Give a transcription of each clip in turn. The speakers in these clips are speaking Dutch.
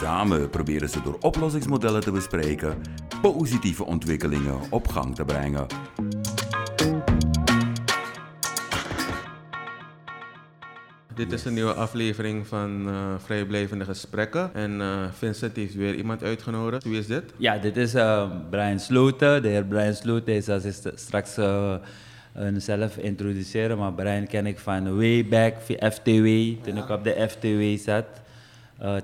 Samen proberen ze door oplossingsmodellen te bespreken positieve ontwikkelingen op gang te brengen. Dit is een nieuwe aflevering van uh, Vrijblijvende Gesprekken. En uh, Vincent heeft weer iemand uitgenodigd. Wie is dit? Ja, dit is uh, Brian Sloten. De heer Brian Sloten is als ik straks zelf introduceren. Maar Brian ken ik van way back, FTW. Toen ik op de FTW zat,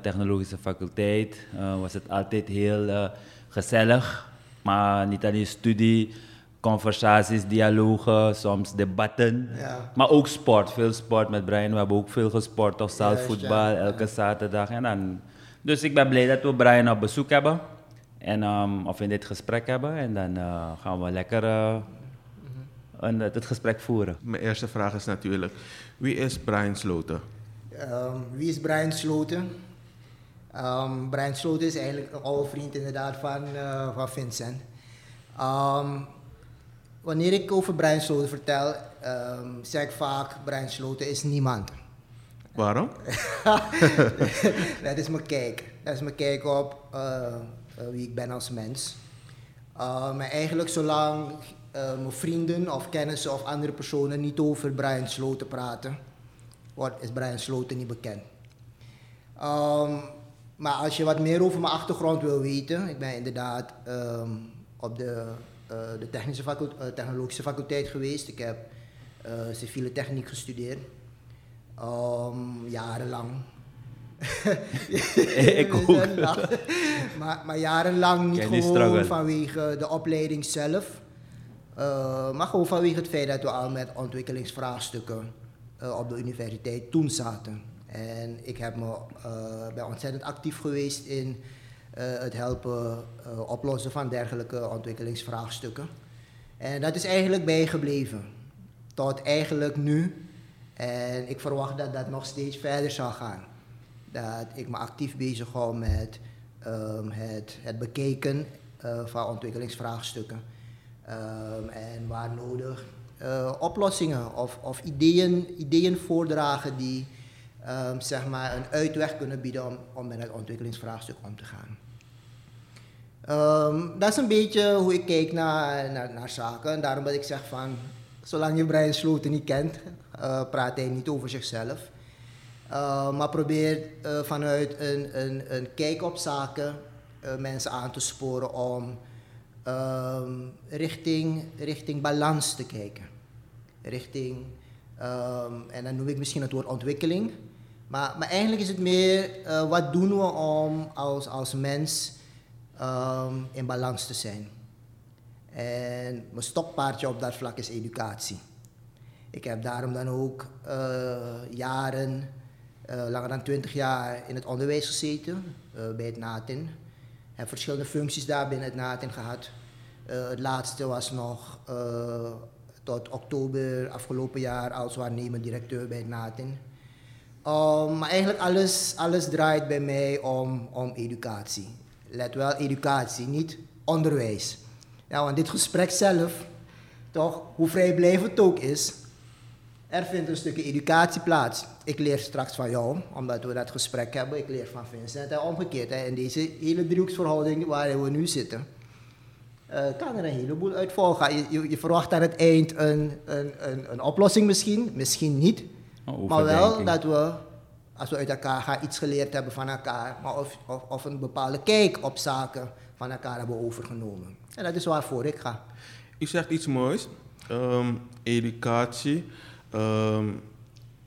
Technologische Faculteit, was het altijd heel gezellig. Maar niet alleen studie, conversaties, dialogen, soms debatten. Ja. Maar ook sport, veel sport met Brian. We hebben ook veel gesport, toch zaalvoetbal, ja, elke zaterdag. En dan, dus ik ben blij dat we Brian op bezoek hebben. En, um, of in dit gesprek hebben. En dan uh, gaan we lekker uh, een, het gesprek voeren. Mijn eerste vraag is natuurlijk, wie is Brian Sloten? Um, wie is Brian Sloten? Um, Brian Sloten is eigenlijk een oude vriend inderdaad van, uh, van Vincent. Um, wanneer ik over Brian Sloten vertel, zeg ik vaak, Brian Sloten is niemand. Waarom? dat is mijn kijk. Dat is mijn kijk op uh, uh, wie ik ben als mens. maar eigenlijk zolang mijn vrienden of kennissen of andere personen niet over Brian Sloten praten, wordt, is Brian Sloten niet bekend. Um, maar als je wat meer over mijn achtergrond wil weten, ik ben inderdaad um, op de, uh, de technische faculteit, uh, technologische faculteit geweest. Ik heb uh, civiele techniek gestudeerd. Um, jarenlang. ik ook. maar, maar jarenlang niet gewoon struggle. vanwege de opleiding zelf. maar gewoon vanwege het feit dat we al met ontwikkelingsvraagstukken op de universiteit toen zaten. En ik heb me, uh, ontzettend actief geweest in uh, het helpen oplossen van dergelijke ontwikkelingsvraagstukken. En dat is eigenlijk bijgebleven. Tot eigenlijk nu. En ik verwacht dat dat nog steeds verder zal gaan. Dat ik me actief bezig hou met um, het, het bekeken van ontwikkelingsvraagstukken. Um, en waar nodig oplossingen of, of ideeën, ideeën voordragen die um, zeg maar een uitweg kunnen bieden om, om met het ontwikkelingsvraagstuk om te gaan. Um, dat is een beetje hoe ik kijk naar, naar, zaken. En daarom dat ik zeg van, zolang je Brian Sloten niet kent, uh, praat hij niet over zichzelf. Uh, maar probeer uh, vanuit een, een, een kijk op zaken mensen aan te sporen om um, richting, richting balans te kijken. Richting, en dan noem ik misschien het woord ontwikkeling. Maar, maar eigenlijk is het meer, uh, wat doen we om als, als mens um, in balans te zijn? En mijn stokpaardje op dat vlak is educatie. Ik heb daarom dan ook uh, jaren, uh, langer dan twintig jaar in het onderwijs gezeten, bij het NATIN. Heb verschillende functies daar binnen het NATIN gehad. het laatste was nog tot oktober afgelopen jaar als waarnemend directeur bij het NATIN. Um, maar eigenlijk alles, alles draait bij mij om, om educatie. Let wel, educatie, niet onderwijs. Ja, want dit gesprek zelf, toch, hoe vrijblijvend het ook is, er vindt een stukje educatie plaats. Ik leer straks van jou, omdat we dat gesprek hebben. Ik leer van Vincent en omgekeerd. Hè. In deze hele driehoeksverhouding waar we nu zitten, uh, kan er een heleboel uit volgen. Je, je, je, verwacht aan het eind een, een, een, een oplossing misschien, misschien niet. Oh, maar wel dat we, als we uit elkaar gaan, iets geleerd hebben van elkaar. Maar of, of, of een bepaalde kijk op zaken van elkaar hebben overgenomen. En dat is waarvoor ik ga. U zegt iets moois. Um, educatie. Um,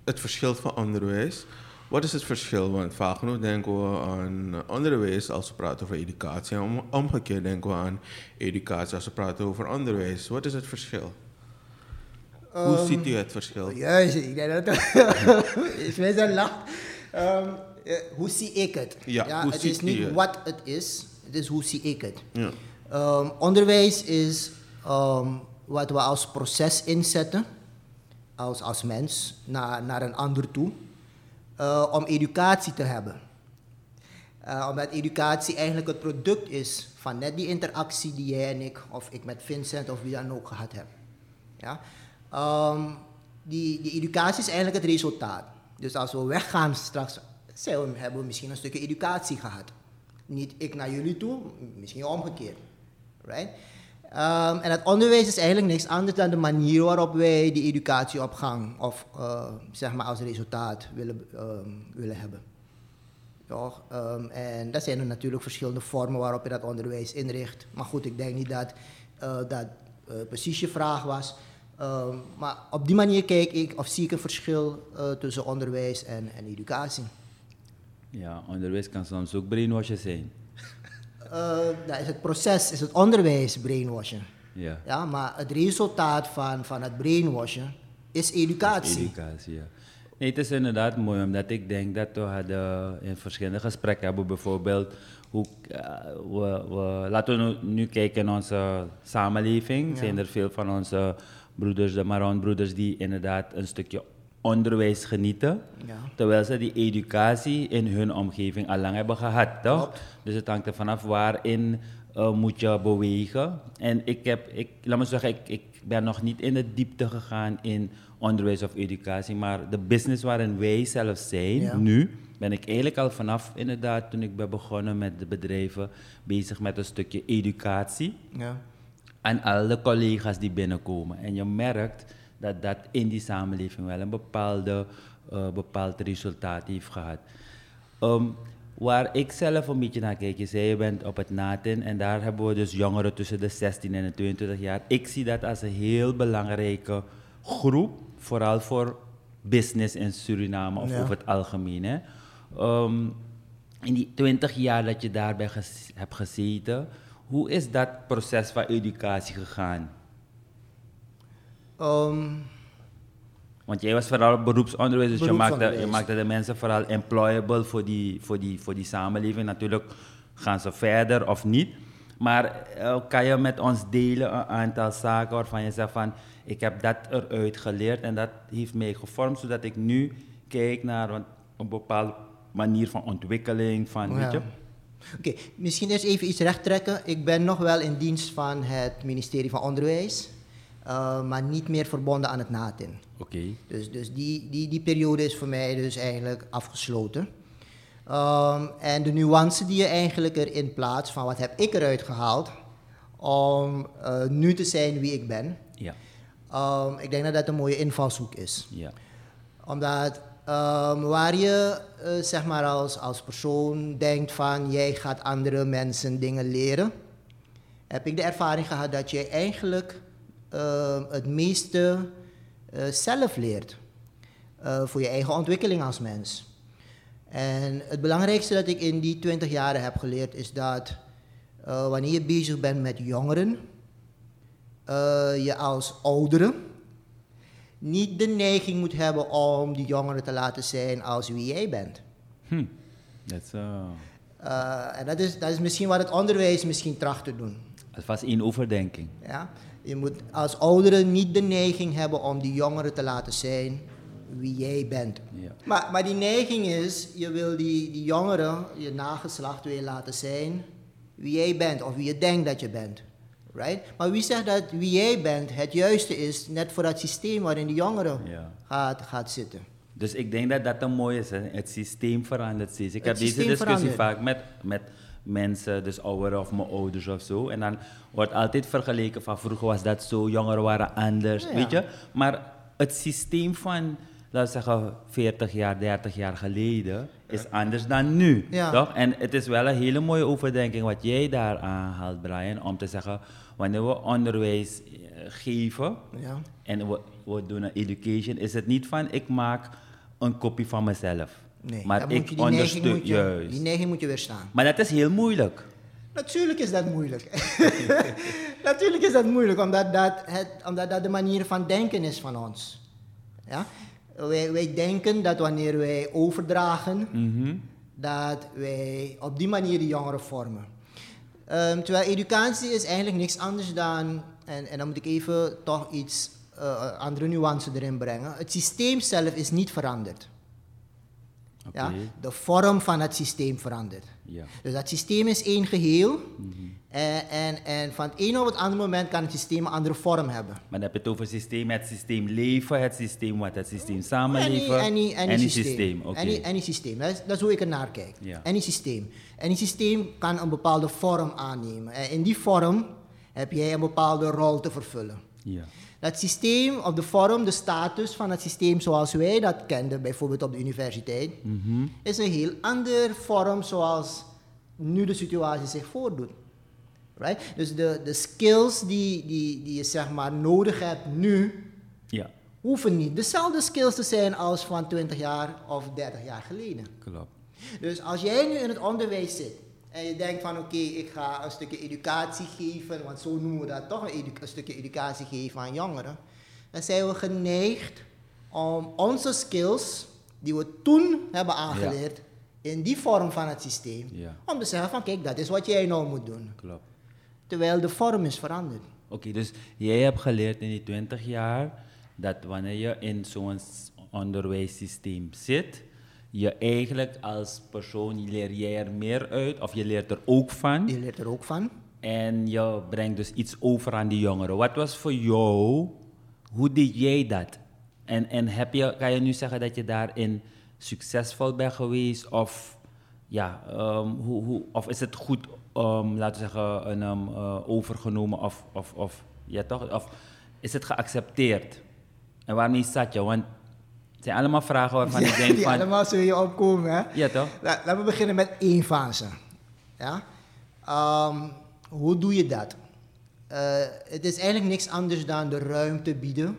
het verschil van onderwijs. Wat is het verschil? Want vaak genoeg denken we aan onderwijs als we praten over educatie. En omgekeerd denken we aan educatie als we praten over onderwijs. Wat is het verschil? Hoe um, ziet u het verschil? Juist, ik denk dat is mensen lacht. Um, uh, hoe zie ik het? Ja, ja het is niet wat het is, het is hoe zie ik het. Ja. Ehm, onderwijs is ehm, wat we als proces inzetten, als, als mens, naar, naar een ander toe, eh, om educatie te hebben. Eh, omdat educatie eigenlijk het product is van net die interactie die jij en ik, of ik met Vincent of wie dan ook gehad hebben. Ja? Ehm, die, die educatie is eigenlijk het resultaat. Dus als we weggaan straks, zijn we, hebben we misschien een stukje educatie gehad. Niet ik naar jullie toe, misschien omgekeerd. Right? Ehm, en het onderwijs is eigenlijk niks anders dan de manier waarop wij die educatie op gang of eh, zeg maar als resultaat willen, ehm, willen hebben. Toch? Ehm, en dat zijn er natuurlijk verschillende vormen waarop je dat onderwijs inricht. Maar goed, ik denk niet dat eh, dat eh, precies je vraag was. Maar op die manier kijk ik of zie ik een verschil tussen onderwijs en, en educatie. Ja, onderwijs kan soms ook brainwashen zijn. Dat is het proces, is het onderwijs brainwashen. Ja. Ja, maar het resultaat van, van het brainwashen is educatie. Educatie, ja. Nee, het is inderdaad mooi, omdat ik denk dat we hadden in verschillende gesprekken hebben, bijvoorbeeld hoe, uh, we, we, laten we nu, nu, kijken in onze samenleving. Ja. Zijn er veel van onze broeders, de Maron-broeders, die inderdaad een stukje onderwijs genieten, Ja. terwijl ze die educatie in hun omgeving al lang hebben gehad, toch? Klopt. Dus het hangt er vanaf waarin uh, moet je bewegen. En ik heb, ik, laat me zeggen, ik, ik ben nog niet in de diepte gegaan in onderwijs of educatie, maar de business waarin wij zelf zijn, Ja. nu, ben ik eigenlijk al vanaf inderdaad, toen ik ben begonnen met de bedrijven, bezig met een stukje educatie Ja. aan alle collega's die binnenkomen. En je merkt dat dat in die samenleving wel een bepaalde, eh, bepaald resultaat heeft gehad. Ehm, waar ik zelf een beetje naar kijk, je zei je bent op het NATIN en daar hebben we dus jongeren tussen de 16 en de 22 jaar. Ik zie dat als een heel belangrijke groep, vooral voor business in Suriname of Ja. over het algemeen. Hè. Ehm, in die 20 jaar dat je daarbij ges- hebt gezeten, hoe is dat proces van educatie gegaan? Ehm, Want jij was vooral beroepsonderwijs, dus je maakte, je maakte de mensen vooral employable voor die, voor, die, voor die samenleving. Natuurlijk gaan ze verder of niet. Maar eh, kan je met ons delen een aantal zaken waarvan je zegt van... ik heb dat eruit geleerd en dat heeft mij gevormd... zodat ik nu kijk naar een, een bepaalde manier van ontwikkeling, van, weet Ja. je... Oké, misschien eerst even iets recht trekken. Ik ben nog wel in dienst van het ministerie van Onderwijs, eh, maar niet meer verbonden aan het NATIN. Oké, Dus, dus die, die, die periode is voor mij dus eigenlijk afgesloten. Ehm, en de nuance die je eigenlijk erin plaatst van wat heb ik eruit gehaald om eh, nu te zijn wie ik ben. ja, Ehm, ik denk dat dat een mooie invalshoek is. ja. Omdat ehm, waar je eh, zeg maar als, als persoon denkt van jij gaat andere mensen dingen leren, heb ik de ervaring gehad dat je eigenlijk ehm, het meeste eh, zelf leert. eh, voor je eigen ontwikkeling als mens. En het belangrijkste dat ik in die 20 jaren heb geleerd is dat eh, wanneer je bezig bent met jongeren, eh, je als ouderen niet de neiging moet hebben om die jongeren te laten zijn als wie jij bent. Hm. Dat is uh, Eh, en dat is, dat is misschien wat het onderwijs misschien tracht te doen. alvast één overdenking. Ja? Je moet als ouderen niet de neiging hebben om die jongeren te laten zijn wie jij bent. Ja. Maar, maar die neiging is, je wil die, die jongeren, je nageslacht wil je laten zijn wie jij bent of wie je denkt dat je bent. Right? Maar wie zegt dat wie jij bent het juiste is, net voor dat systeem waarin die jongeren Ja. gaat, gaat zitten. Dus ik denk dat dat een mooie is. Hè? Het systeem verandert steeds. Ik Het heb deze discussie verandert. vaak met, met mensen, dus ouderen of mijn ouders of zo. En dan wordt altijd vergeleken van vroeger was dat zo, jongeren waren anders, Ja. weet je. Maar het systeem van, laten we zeggen, 40 jaar, 30 jaar geleden is anders dan nu. Ja. Toch? En het is wel een hele mooie overdenking wat jij daar aanhaalt, Brian, om te zeggen, wanneer we onderwijs eh, geven, Ja. en we, we doen een education, is het niet van ik maak een kopie van mezelf. Nee, maar ik moet je, die, neiging ondersteun moet je, juist. die neiging moet je weerstaan. Maar dat is heel moeilijk. Natuurlijk is dat moeilijk. Natuurlijk is dat moeilijk, omdat dat, het, omdat dat de manier van denken is van ons. Ja? Wij, wij denken dat wanneer wij overdragen, Mhm. dat wij op die manier de jongeren vormen. Ehm, terwijl educatie is eigenlijk niks anders dan, en, en dan moet ik even toch iets eh, andere nuance erin brengen. Het systeem zelf is niet veranderd. Ja? De vorm van het systeem verandert. Ja. Dus dat systeem is één geheel. en, en, en van het ene op het andere moment kan het systeem een andere vorm hebben. Maar dan heb je het over systeem, het systeem leven, het systeem wat, het systeem samenleven. Any, any, any systeem. Oké. Any, any systeem. Dat, is, dat is hoe ik er naar kijk. Ja. Any systeem. Any systeem kan een bepaalde vorm aannemen. En in die vorm heb jij een bepaalde rol te vervullen. Ja. Dat systeem, of de vorm, de status van het systeem zoals wij dat kenden, bijvoorbeeld op de universiteit, is een heel andere vorm zoals nu de situatie zich voordoet. Right? Dus de, de skills die, die, die je zeg maar nodig hebt nu, ja, hoeven niet dezelfde skills te zijn als van 20 jaar of 30 jaar geleden. klopt. Dus als jij nu in het onderwijs zit en je denkt van oké, ik ga een stukje educatie geven, want zo noemen we dat toch, een, edu- een stukje educatie geven aan jongeren, dan zijn we geneigd om onze skills die we toen hebben aangeleerd in die vorm van het systeem, Ja. om te zeggen van kijk, dat is wat jij nou moet doen. Klopt. Terwijl de vorm is veranderd. Oké, dus jij hebt geleerd in die 20 jaar dat wanneer je in zo'n onderwijssysteem zit, je eigenlijk als persoon leer jij er meer uit of je leert er ook van. Je leert er ook van. En je brengt dus iets over aan die jongeren. Wat was voor jou, hoe deed jij dat? En, en heb je, kan je nu zeggen dat je daarin succesvol bent geweest? Of, ja, ehm, hoe, hoe, of is het goed, ehm, laten we zeggen, een, ehm, eh, overgenomen? Of, of, of, ja, toch? of is het geaccepteerd? En waarmee zat je? Want het zijn allemaal vragen waarvan ik denk die van... allemaal zul je opkomen. Hè? Ja, toch? La- laten we beginnen met één fase. Ja? Ehm, hoe doe je dat? Eh, het is eigenlijk niks anders dan de ruimte bieden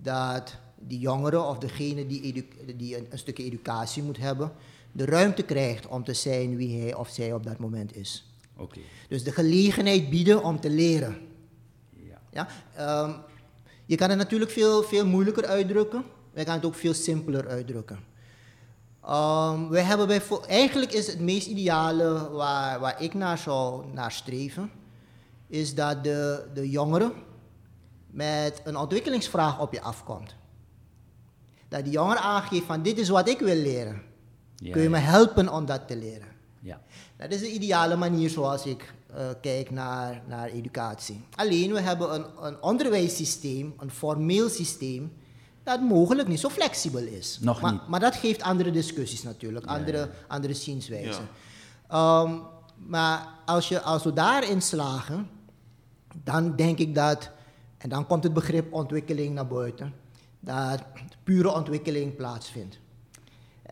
dat die jongere of degene die, die een, een stukje educatie moet hebben, de ruimte krijgt om te zijn wie hij of zij op dat moment is. Oké. Dus de gelegenheid bieden om te leren. Ja. Ja? Ehm, je kan het natuurlijk veel, veel moeilijker uitdrukken. Je kan het ook veel simpeler uitdrukken. Wij hebben bijvo- eigenlijk is het meest ideale waar, waar ik naar zou naar streven, is dat de, de jongere met een ontwikkelingsvraag op je afkomt. Dat die jongere aangeeft van dit is wat ik wil leren. Ja, Kun je me helpen om dat te leren? Ja. Dat is de ideale manier zoals ik eh, kijk naar, naar educatie. Alleen we hebben een, een onderwijssysteem, een formeel systeem, dat mogelijk niet zo flexibel is. Nog maar, niet. Maar dat geeft andere discussies natuurlijk, andere, andere zienswijzen. Ja. Ehm, maar als, je, als we daarin slagen, dan denk ik dat, en dan komt het begrip ontwikkeling naar buiten, dat pure ontwikkeling plaatsvindt.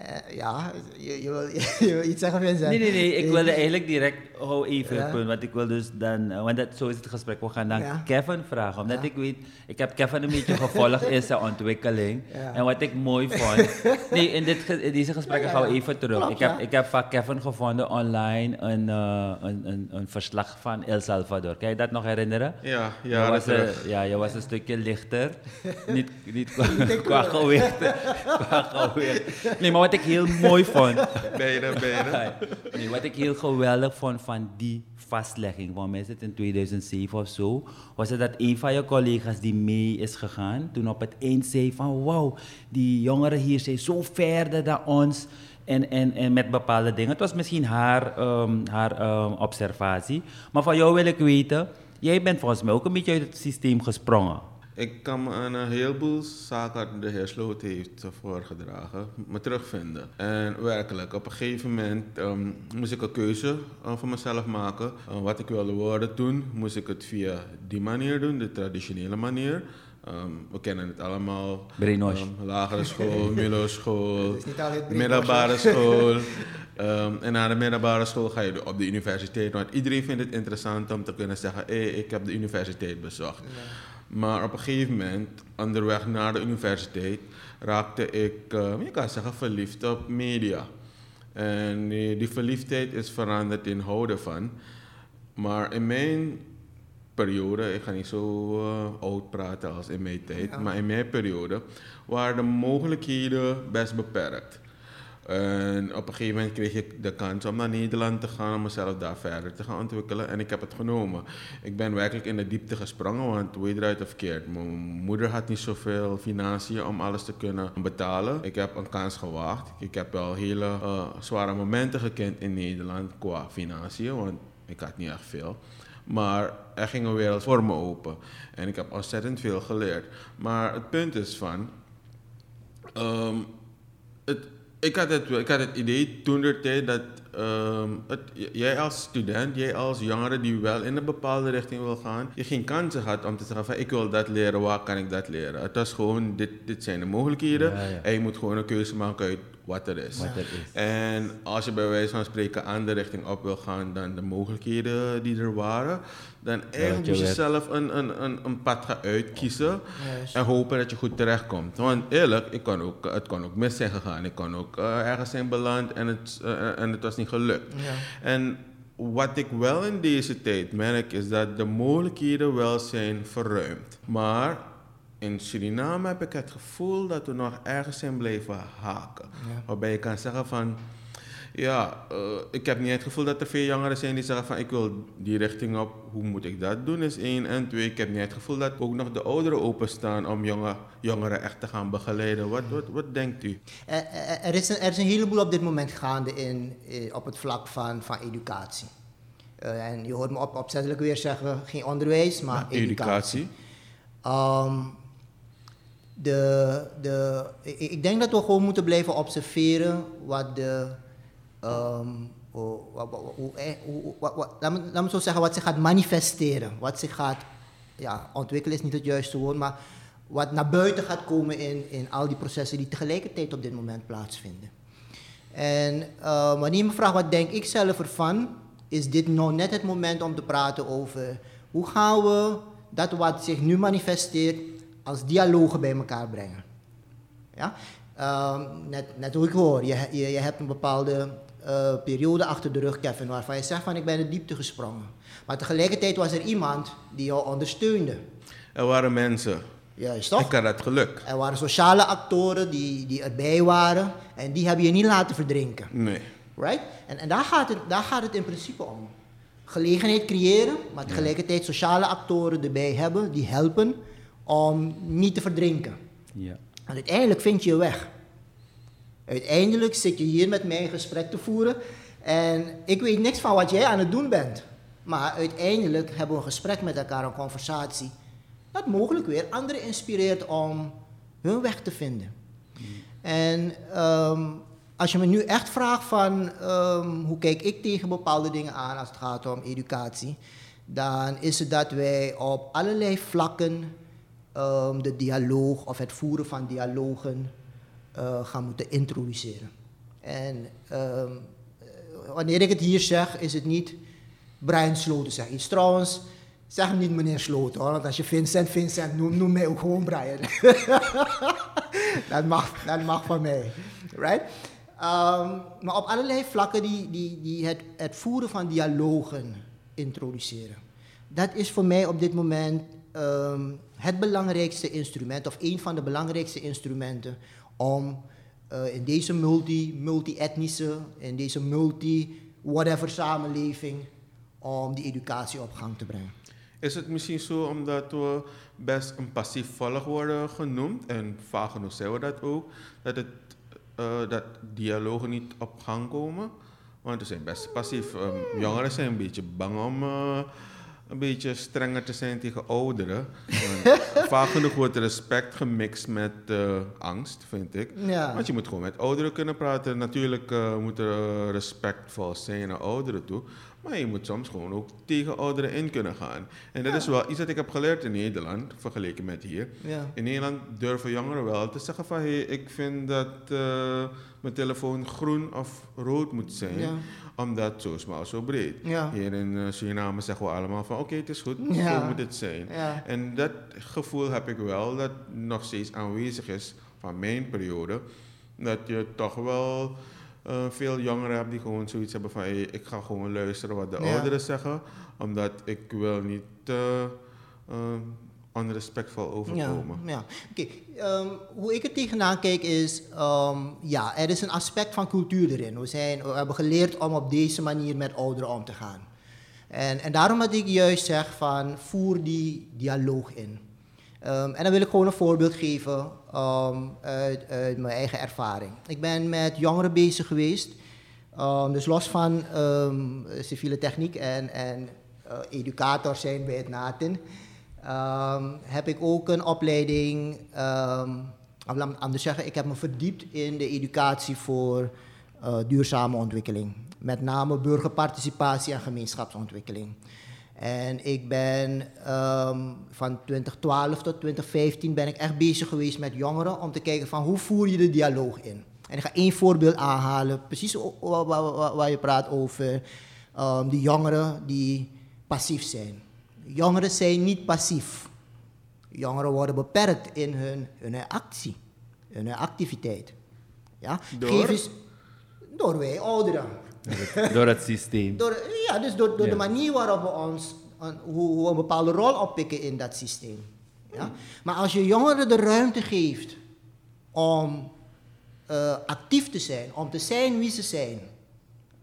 Eh, ja, je, je, wil, je wil iets zeggen, Vincent? Nee, nee, nee. Ik wilde eigenlijk direct, hou even Ja. het punt, want ik wil dus dan, eh, want dat, zo is het gesprek. We gaan dan Ja. Kevin vragen, omdat Ja. ik weet, ik heb Kevin een beetje gevolgd in zijn ontwikkeling. Ja. En wat ik mooi vond, nee, in, dit, in deze gesprekken Ja, ja, gaan we ja. even terug. Klopt, ik, heb, ja. ik heb van Kevin gevonden online een, eh, een, een, een verslag van El Salvador. Kan je dat nog herinneren? Ja, je jaren was, een, ja, je was een stukje lichter. niet niet qua, qua gewicht. qua gewicht. Nee, maar wat ik heel mooi vond. Beide, beide. Nee, wat ik heel geweldig vond van die vastlegging, van mij in 2007 of zo, was het dat een van je collega's die mee is gegaan, toen op het eind zei van wauw, die jongeren hier zijn zo verder dan ons en, en, en met bepaalde dingen. Het was misschien haar, ehm, haar ehm, observatie, maar van jou wil ik weten, jij bent volgens mij ook een beetje uit het systeem gesprongen. Ik kan me aan een heleboel zaken die de heer Sloot heeft voorgedragen, me terugvinden. En werkelijk, op een gegeven moment ehm, moest ik een keuze eh, voor mezelf maken. Eh, wat ik wilde worden toen, moest ik het via die manier doen, de traditionele manier. Ehm, we kennen het allemaal. Ehm, lagere school, middelbare school, Het is niet altijd brainwash, middelbare school. Ehm, en na de middelbare school ga je op de universiteit. Want iedereen vindt het interessant om te kunnen zeggen: hé, ik heb de universiteit bezocht. Maar op een gegeven moment, onderweg naar de universiteit, raakte ik, eh, je kan zeggen, verliefd op media. En die, die verliefdheid is veranderd in houden van. Maar in mijn periode, ik ga niet zo eh, oud praten als in mijn tijd, Ja. maar in mijn periode waren de mogelijkheden best beperkt. En op een gegeven moment kreeg ik de kans om naar Nederland te gaan, om mezelf daar verder te gaan ontwikkelen. En ik heb het genomen. Ik ben werkelijk in de diepte gesprongen, want hoe je eruit of keert. Mijn moeder had niet zoveel financiën om alles te kunnen betalen. Ik heb een kans gewaagd. Ik heb wel hele eh, zware momenten gekend in Nederland qua financiën, want ik had niet echt veel. Maar er ging een wereld voor me open. En ik heb ontzettend veel geleerd. Maar het punt is van... ehm, het, ik, had het, ik had het idee toen der tijd dat ehm, het, jij als student, jij als jongere die wel in een bepaalde richting wil gaan, je geen kansen had om te zeggen van ik wil dat leren, waar kan ik dat leren? Het was gewoon, dit, dit zijn de mogelijkheden Ja, ja. en je moet gewoon een keuze maken uit wat er is. Wat er is. En als je bij wijze van spreken aan de richting op wil gaan dan de mogelijkheden die er waren, dan eigenlijk je moet je werd- zelf een, een, een, een pad gaan uitkiezen en hopen dat je goed terechtkomt. Want eerlijk, ik kon ook, het kon ook mis zijn gegaan. Ik kon ook eh, ergens zijn beland en het, eh, en het was niet gelukt. Ja. En wat ik wel in deze tijd merk is dat de mogelijkheden wel zijn verruimd. Maar in Suriname heb ik het gevoel dat we nog ergens zijn blijven haken. Ja. Waarbij je kan zeggen van, ja, eh, ik heb niet het gevoel dat er veel jongeren zijn die zeggen van ik wil die richting op, hoe moet ik dat doen is één. En twee, ik heb niet het gevoel dat ook nog de ouderen openstaan om jonge, jongeren echt te gaan begeleiden. Wat, wat, wat denkt u? Er is een, er is een heleboel op dit moment gaande in, eh, op het vlak van, van educatie. Eh, en je hoort me op, opzettelijk weer zeggen, geen onderwijs, maar educatie. Educatie. Ehm, de, de, ik, denk dat we gewoon moeten blijven observeren wat de. laat, me, zo zeggen, wat zich gaat manifesteren. Wat zich gaat. Ja, ontwikkelen is niet het juiste woord, maar wat naar buiten gaat komen in, in al die processen die tegelijkertijd op dit moment plaatsvinden. En eh, wanneer je me vraagt wat denk ik zelf ervan, is dit nou net het moment om te praten over hoe gaan we dat wat zich nu manifesteert als dialogen bij elkaar brengen. Ja? Ehm, net, net hoe ik hoor, je, je, je hebt een bepaalde eh, periode achter de rug, Kevin, waarvan je zegt van ik ben de diepte gesprongen. Maar tegelijkertijd was er iemand die jou ondersteunde. Er waren mensen. Juist toch? Ik had het geluk. Er waren sociale actoren die, die erbij waren en die hebben je niet laten verdrinken. Nee. Right? En, en daar, gaat het, daar gaat het in principe om. Gelegenheid creëren, maar tegelijkertijd sociale actoren erbij hebben die helpen om niet te verdrinken. Ja. En uiteindelijk vind je je weg. Uiteindelijk zit je hier met mij een gesprek te voeren en ik weet niks van wat jij aan het doen bent. Maar uiteindelijk hebben we een gesprek met elkaar, een conversatie, dat mogelijk weer anderen inspireert om hun weg te vinden. En ehm, als je me nu echt vraagt van ehm, hoe kijk ik tegen bepaalde dingen aan als het gaat om educatie, dan is het dat wij op allerlei vlakken ehm, de dialoog of het voeren van dialogen eh, gaan moeten introduceren. En ehm, eh, wanneer ik het hier zeg, is het niet Brian Sloten zeg. Trouwens, zeg hem niet meneer Sloten hoor, want als je Vincent Vincent noemt, noem mij ook gewoon Brian. dat, mag, dat mag van mij. Right? Ehm, maar op allerlei vlakken die, die, die het, het voeren van dialogen introduceren. Dat is voor mij op dit moment ehm, het belangrijkste instrument, of een van de belangrijkste instrumenten om eh, in deze multi, multi-etnische, in deze multi-whatever samenleving, om die educatie op gang te brengen. Is het misschien zo omdat we best een passief volk worden genoemd, en vaak genoeg zijn we dat ook, dat, het, eh, dat dialogen niet op gang komen? Want we zijn best passief. Ehm, jongeren zijn een beetje bang om eh, een beetje strenger te zijn tegen ouderen. Vaak genoeg wordt respect gemixt met eh, angst, vind ik. Ja. Want je moet gewoon met ouderen kunnen praten. Natuurlijk eh, moet er eh, respectvol zijn naar ouderen toe. Maar je moet soms gewoon ook tegen ouderen in kunnen gaan. En dat is wel iets dat ik heb geleerd in Nederland, vergeleken met hier. Ja. In Nederland durven jongeren wel te zeggen van... Hey, ik vind dat mijn telefoon groen of rood moet zijn. Omdat zo smal, zo breed. Ja. Hier in eh, Suriname zeggen we allemaal van... Oké, het is goed, Ja. zo moet het zijn. Ja. En dat gevoel heb ik wel, dat nog steeds aanwezig is van mijn periode. Dat je toch wel eh, veel jongeren hebt die gewoon zoiets hebben van... Hey, ik ga gewoon luisteren wat de ouderen zeggen. Omdat ik wil niet eh, onrespectvol Ja, overkomen. ja. Oké, ehm, hoe ik er tegenaan kijk is, ehm, ja, er is een aspect van cultuur erin. We, zijn, we hebben geleerd om op deze manier met ouderen om te gaan. En, en daarom dat ik juist zeg van, voer die dialoog in. Ehm, en dan wil ik gewoon een voorbeeld geven uit, uit mijn eigen ervaring. Ik ben met jongeren bezig geweest. Dus los van civiele techniek en, en eh, educator zijn bij het NATIN, ehm, heb ik ook een opleiding, of laat anders zeggen, ik heb me verdiept in de educatie voor eh, duurzame ontwikkeling. Met name burgerparticipatie en gemeenschapsontwikkeling. En ik ben ehm, van 2012 tot 2015 ben ik echt bezig geweest met jongeren om te kijken van hoe voer je de dialoog in. En ik ga één voorbeeld aanhalen, precies waar je praat over die jongeren die passief zijn. Jongeren zijn niet passief. Jongeren worden beperkt in hun, hun actie, hun activiteit. Ja? Door? Geef eens, door wij ouderen. Door het systeem. Door, ja, dus door, door Ja. de manier waarop we ons, een- hoe, hoe we een bepaalde rol oppikken in dat systeem. Ja? Maar als je jongeren de ruimte geeft om eh, actief te zijn, om te zijn wie ze zijn,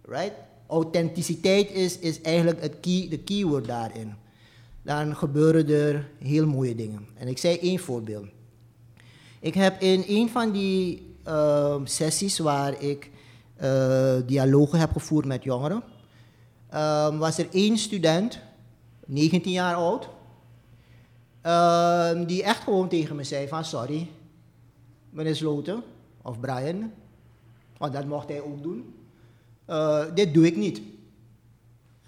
right? Authenticiteit is, is eigenlijk het key, de keyword daarin. Dan gebeuren er heel mooie dingen. En ik zei één voorbeeld. Ik heb in een van die ehm, sessies waar ik eh, dialogen heb gevoerd met jongeren, ehm, was er één student, 19 jaar oud, ehm, die echt gewoon tegen me zei van sorry, meneer Sloten of Brian, want dat mocht hij ook doen, eh, dit doe ik niet.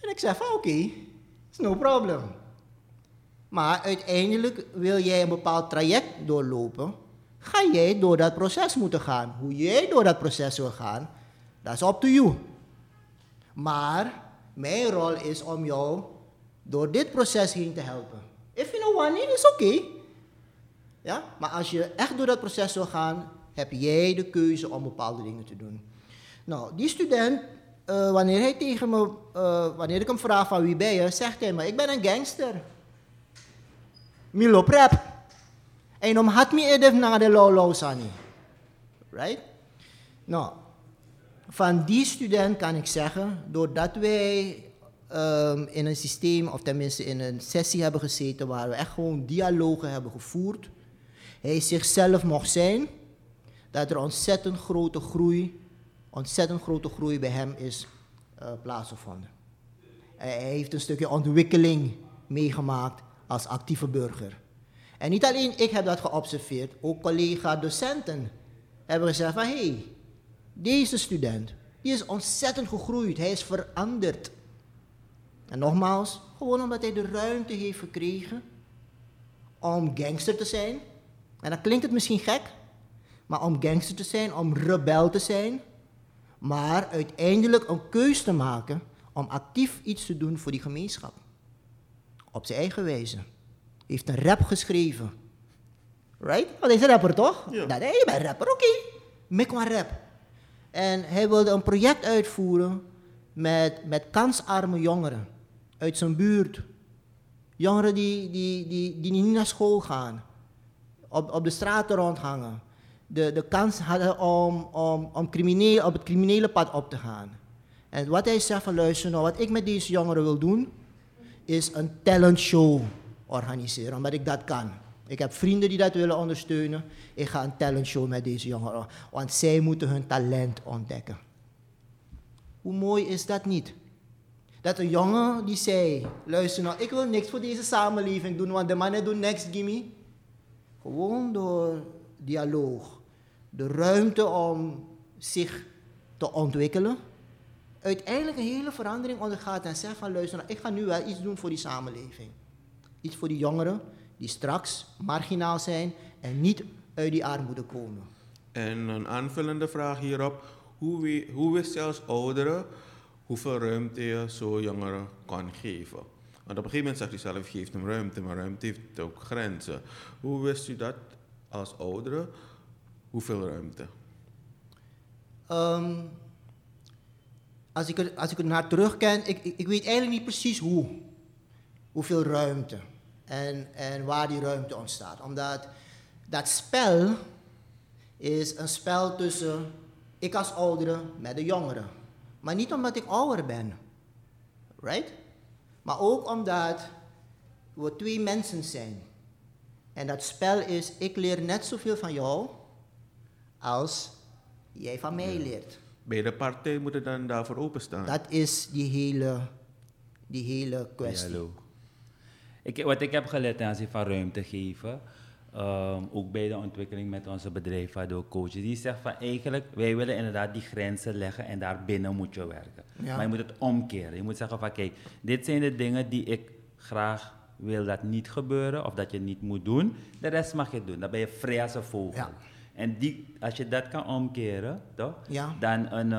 En ik zei van oké, is no problem. Maar uiteindelijk wil jij een bepaald traject doorlopen, ga jij door dat proces moeten gaan. Hoe jij door dat proces wil gaan, dat is up to you. Maar mijn rol is om jou door dit proces heen te helpen. If you know one need, is oké. Ja? Maar als je echt door dat proces wil gaan, heb jij de keuze om bepaalde dingen te doen. Nou, die student, eh, wanneer hij tegen me, eh, wanneer ik hem vraag van wie ben je, zegt hij me, ik ben een gangster. Milo prep. En om had me edef na de lolo sani. Right? Nou, van die student kan ik zeggen, doordat wij ehm, in een systeem, of tenminste in een sessie hebben gezeten waar we echt gewoon dialogen hebben gevoerd, hij zichzelf mocht zijn, dat er ontzettend grote groei, ontzettend grote groei bij hem is eh, plaatsgevonden. Hij heeft een stukje ontwikkeling meegemaakt als actieve burger. En niet alleen ik heb dat geobserveerd, ook collega-docenten hebben gezegd van hé, hey, deze student, die is ontzettend gegroeid, hij is veranderd. En nogmaals, gewoon omdat hij de ruimte heeft gekregen om gangster te zijn. En dan klinkt het misschien gek, maar om gangster te zijn, om rebel te zijn, maar uiteindelijk een keus te maken om actief iets te doen voor die gemeenschap. Op zijn eigen wijze. Heeft een rap geschreven. Right? Want hij is een rapper toch? Ja. Dat, je bent rapper, oké. Make maar rap. En hij wilde een project uitvoeren met, met kansarme jongeren uit zijn buurt. Jongeren die, die, die, die niet naar school gaan, op, op de straten rondhangen. De, de kans hadden om, om, om crimineel, op het criminele pad op te gaan. En wat hij zegt van luister nou, wat ik met deze jongeren wil doen, is een talentshow organiseren, omdat ik dat kan. Ik heb vrienden die dat willen ondersteunen. Ik ga een talentshow met deze jongeren, want zij moeten hun talent ontdekken. Hoe mooi is dat niet? Dat een jongen die zei, luister nou, ik wil niks voor deze samenleving doen, want de mannen doen niks, gimme. Gewoon door dialoog, de ruimte om zich te ontwikkelen, uiteindelijk een hele verandering ondergaat en zegt van luister, nou, ik ga nu wel iets doen voor die samenleving. Iets voor die jongeren die straks marginaal zijn en niet uit die armoede komen. En een aanvullende vraag hierop. Hoe, hoe wist je als oudere hoeveel ruimte je zo jongeren kan geven? Want op een gegeven moment zegt u zelf, geeft hem ruimte, maar ruimte heeft ook grenzen. Hoe wist u dat als oudere? Hoeveel ruimte? Ehm, als, ik er, als ik er naar terugkijk, ik, ik, ik weet eigenlijk niet precies hoe. Hoeveel ruimte. En, en waar die ruimte ontstaat. Omdat dat spel is een spel tussen ik als oudere met de jongere. Maar niet omdat ik ouder ben. Right? Maar ook omdat we twee mensen zijn. En dat spel is, ik leer net zoveel van jou als jij van mij leert. Beide partijen moeten dan daarvoor openstaan. Dat is die hele, die hele kwestie. Dialoog. Ik, wat ik heb geleerd ten aanzien van ruimte geven, ehm, ook bij de ontwikkeling met onze bedrijf, waardoor coaches, die zegt van eigenlijk, wij willen inderdaad die grenzen leggen en daar binnen moet je werken. Ja. Maar je moet het omkeren. Je moet zeggen van kijk, dit zijn de dingen die ik graag wil dat niet gebeuren of dat je niet moet doen. De rest mag je doen. Dan ben je vrij als een vogel. Ja. En die, als je dat kan omkeren, toch? Ja. dan, een,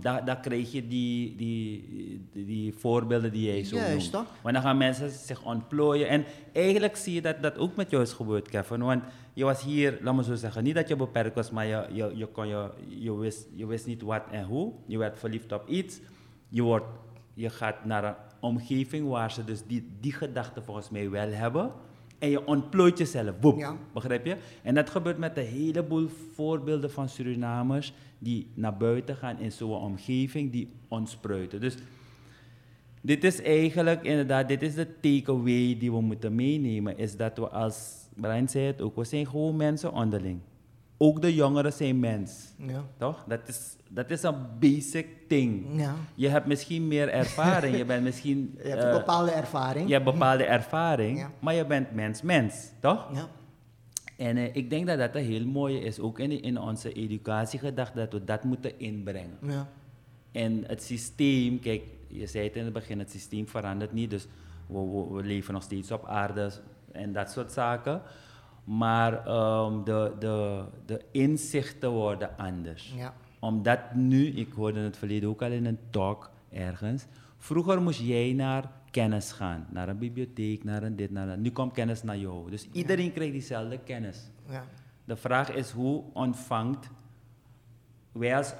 dan, dan krijg je die, die, die, die voorbeelden die jij zo Juist, noemt. toch? Want dan gaan mensen zich ontplooien. En eigenlijk zie je dat dat ook met jou is gebeurd, Kevin. Want je was hier, laat me zo zeggen, niet dat je beperkt was, maar je, je, je, kon je, je, wist, je wist niet wat en hoe. Je werd verliefd op iets. Je, wordt, je gaat naar een omgeving waar ze dus die, die gedachten volgens mij wel hebben. En je ontplooit jezelf. Woep, Ja. Begrijp je? En dat gebeurt met een heleboel voorbeelden van Surinamers die naar buiten gaan in zo'n omgeving die ontspruiten. Dus dit is eigenlijk inderdaad, dit is de takeaway die we moeten meenemen. Is dat we als, Brian zei het ook, we zijn gewoon mensen onderling. Ook de jongeren zijn mens. Ja. Toch? Dat is, dat is een basic thing. Ja. Je hebt misschien meer ervaring, je bent misschien... Je hebt eh, een bepaalde ervaring. je hebt bepaalde ervaring, Ja. maar je bent mens-mens, toch? Ja. En eh, ik denk dat dat een heel mooie is, ook in, in onze educatiegedachte, dat we dat moeten inbrengen. Ja. En het systeem, kijk, je zei het in het begin, het systeem verandert niet, dus we, we, we leven nog steeds op aarde en dat soort zaken. Maar ehm, de, de, de inzichten worden anders. Ja. Omdat nu, ik hoorde het verleden ook al in een talk ergens, vroeger moest jij naar kennis gaan, naar een bibliotheek, naar een dit, naar dat. Nu komt kennis naar jou. Dus iedereen krijgt diezelfde kennis. Ja. De vraag is hoe ontvangt wij als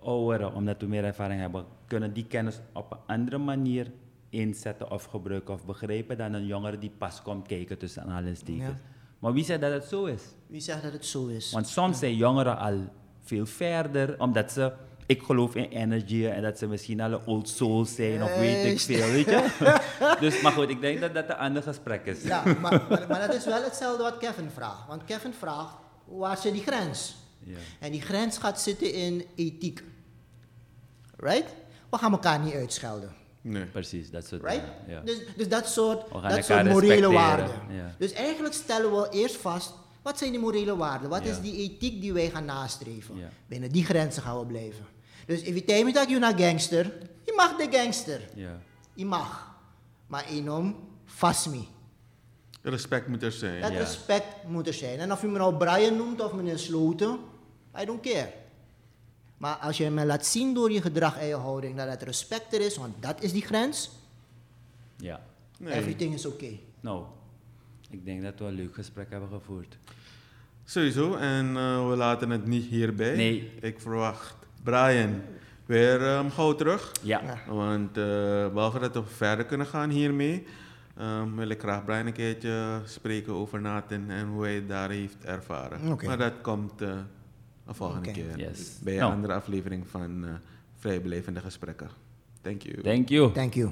ouderen, omdat we meer ervaring hebben, kunnen die kennis op een andere manier inzetten of gebruiken of begrijpen dan een jongere die pas komt kijken tussen aanhalingstekens. Ja. Maar wie zegt dat het zo is? Wie zegt dat het zo is? Want soms zijn jongeren al veel verder, omdat ze, ik geloof in energy en dat ze misschien al een old soul zijn of weet ik veel, weet je? dus, maar goed, ik denk dat dat een ander gesprek is. Ja, maar, maar, maar dat is wel hetzelfde wat Kevin vraagt. Want Kevin vraagt, waar zit die grens? Ja. En die grens gaat zitten in ethiek. Right? We gaan elkaar niet uitschelden. Nee. Precies, dat soort Right? dingen. Ja. Dus, dus dat soort, dat soort morele waarden. ja. Dus eigenlijk stellen we eerst vast, wat zijn die morele waarden? Wat Ja. is die ethiek die wij gaan nastreven? Ja. Binnen die grenzen gaan we blijven. Dus if you tell me that you're not gangster, je mag de gangster. Ja. Je mag. Maar enom, vast me. Respect moet er zijn. Dat respect moet er zijn. En of je me nou Brian noemt of meneer Sloten, I don't care. Maar als je me laat zien door je gedrag en je houding dat het respect er is, want dat is die grens, ja. Nee. everything is okay. Nou, ik denk dat we een leuk gesprek hebben gevoerd. Sowieso, en eh, we laten het niet hierbij. Nee. Ik verwacht Brian weer ehm, gauw terug. Ja. Ja. Want eh, behalve dat we verder kunnen gaan hiermee, ehm, wil ik graag Brian een keertje spreken over Nathan en hoe hij het daar heeft ervaren. Oké. Maar dat komt eh, een volgende keer Yes. bij een Nou. andere aflevering van eh Vrijbelevende Gesprekken. Thank you. Thank you. Thank you.